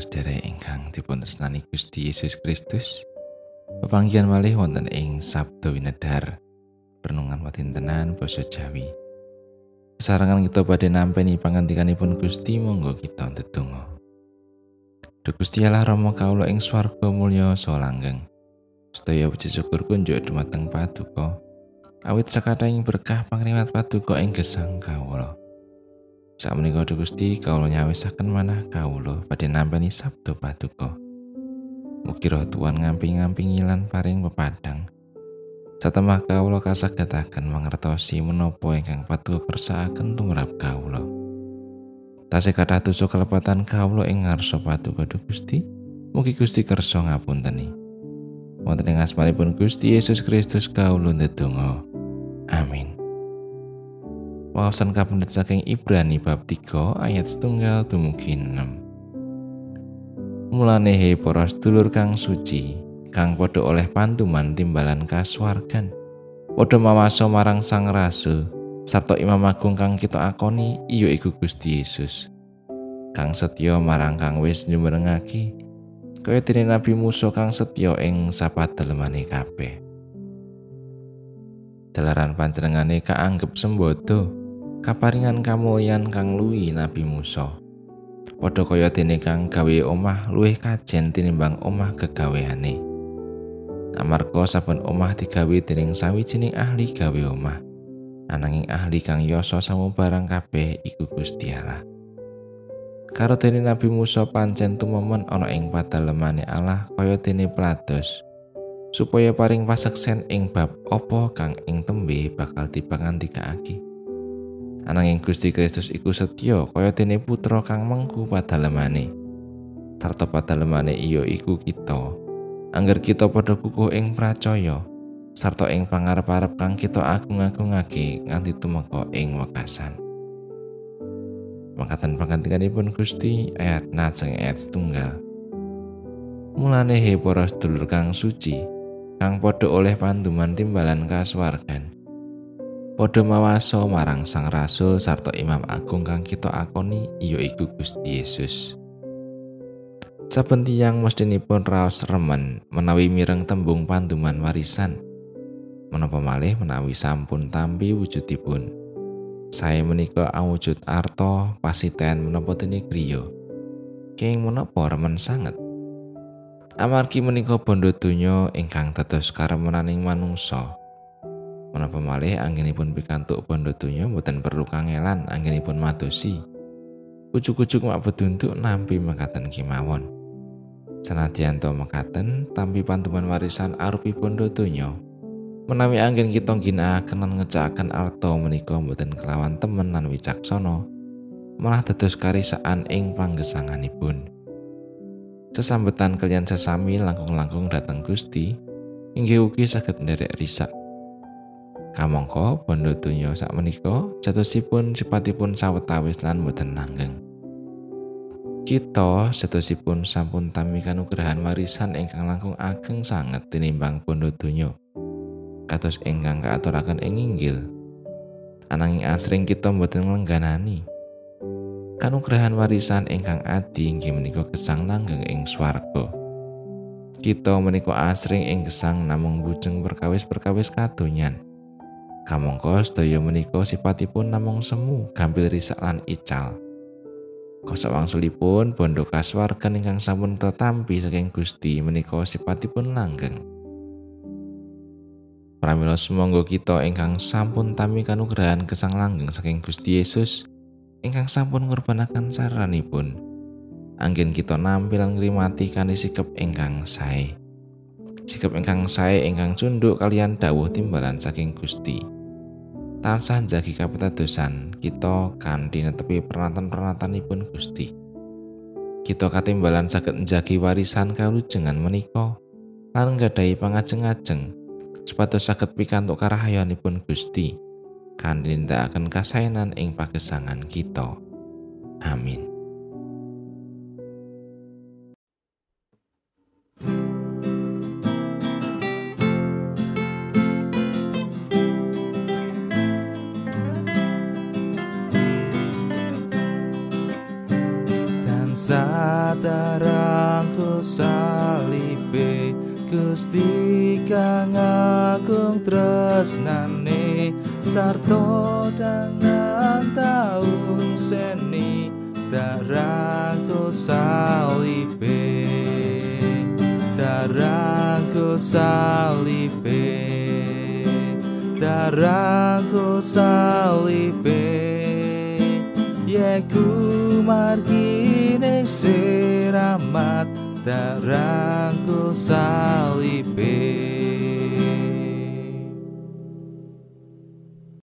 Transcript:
sedherek ingkang dipun Gusti Yesus Kristus. Pepanggihan malih wonten ing Sabdo Winedhar. Renungan watintenan basa Jawi. Sarangan kita badhe nampi pangantikanipun Gusti monggo kita ndedonga. Duh Gusti Allah Rama kawula ing swarga mulya so langgeng. Sedaya puji syukur kunjuk dumateng Paduka. Awit sakathahing berkah pangrimat Paduka ing gesang kawula. Sak menika Gusti kawula nyawisaken manah kawula badhe nampi sabda paduka. Mugi roh Tuhan ngamping-ngampingi lan paring pepadang. Satemah kawula kasagetaken mangertosi menapa ingkang paduka kersakaken tumrap kawula. Tasih kathah dosa kelepatan kawula ing ngarsa paduka Gusti. Mugi Gusti kersa ngapunteni. Wonten ing asmanipun Gusti Yesus Kristus kawula ndedonga. Amin. Wawasan kapendet saking Ibrani bab 3 ayat setunggal dumugi 6. Mulane he para sedulur kang suci, kang padha oleh pantuman timbalan kaswargan. Padha mawaso marang Sang Rasul sarta Imam Agung kang kita akoni iya iku Gusti Yesus. Kang setya marang kang wis nyumerengake kaya dene Nabi Musa kang setya ing sapadelemane kabeh. Dalaran panjenengane kaanggep sembodo kaparingan kamulyan kang luwi Nabi Musa. Padha kaya dene kang gawe omah luwih kajen tinimbang omah kegaweane. Amarga saben omah digawe dening sawijining ahli gawe omah. Ananging ahli kang yasa barang kabeh iku Gusti Allah. Karo dene Nabi Musa pancen tumomen ana ing padalemane Allah kaya dene plados supaya paring paseksen ing bab apa kang ing tembe bakal dipangandikaake. Ananging Gusti Kristus iku setya kaya dene putra kang mengku padalemane. Sarta padalemane iya iku kita. Angger kita padha kukuh ing pracaya sarta ing pangarep-arep kang kita agung-agungake nganti tumeka ing wekasan. Mangkatan pangantikanipun Gusti ayat najeng ayat setunggal. Mulane he para sedulur kang suci, kang padha oleh panduman timbalan kaswargan. Padha mawaso marang Sang Rasul sarta Imam Agung kang kita akoni iya iku Gusti Yesus. Saben tiyang mestinipun raos remen menawi mireng tembung panduman warisan. Menapa malih menawi sampun tampi wujudipun. Saya menika awujud arto pasiten menapa dene griya. Keng menapa remen sanget. Amargi menika bondo donya ingkang dados karemenaning manungsa. Menapa malih anggenipun pikantuk bondo donya mboten perlu kangelan anggenipun madosi. Kucuk-kucuk mak beduntuk nampi mekaten kimawon. Senadyan to mekaten tampi pantuman warisan arupi bondo donya. Menawi anggen kita ginakaken lan ngecakaken arto menika mboten kelawan temen lan wicaksana, malah dados karisaan ing panggesanganipun. Sesambetan kalian sesami langkung-langkung dateng Gusti, inggih ugi saged nderek risak Kamangka bondo donya sak menika jatosipun sipatipun sawetawis lan boten langgeng. Kita setosipun sampun tami kanugrahan warisan ingkang langkung ageng sanget tinimbang bondo donya. Kados ingkang kaaturaken ing inggil. Ananging asring kita boten nglengganani. Kanugrahan warisan ingkang adi inggih menika gesang langgeng ing swarga. Kita menika asring ing gesang namung bujeng perkawis-perkawis kadonyan. Kamangka sedaya menika sipatipun namung semu, gampil risak lan ical. Kosok wangsulipun bondo kaswargan ingkang sampun tetampi saking Gusti menika sipatipun langgeng. Pramila semonggo kita ingkang sampun tami kanugrahan kesang langgeng saking Gusti Yesus ingkang sampun ngurbanaken saranipun. Anggen kita nampil ngrimati kanthi sikap ingkang sae. Sikap ingkang sae ingkang cunduk kalian dawuh timbalan saking Gusti. Tansah jagi kapitadosan kita kanthi netepi pernatan-pernatanipun Gusti. Kita katimbalan saged njagi warisan kalujengan menika lan nggadahi pangajeng-ajeng supados saged pikantuk karahayanipun Gusti kanthi nindakaken kasaenan ing pagesangan kita. Amin. Side darangku salibe Gusti kang agung tresnane sarto dengan taun seni darangku salibe darangku salibe darangku salibe yeku margine siramat darangku salibe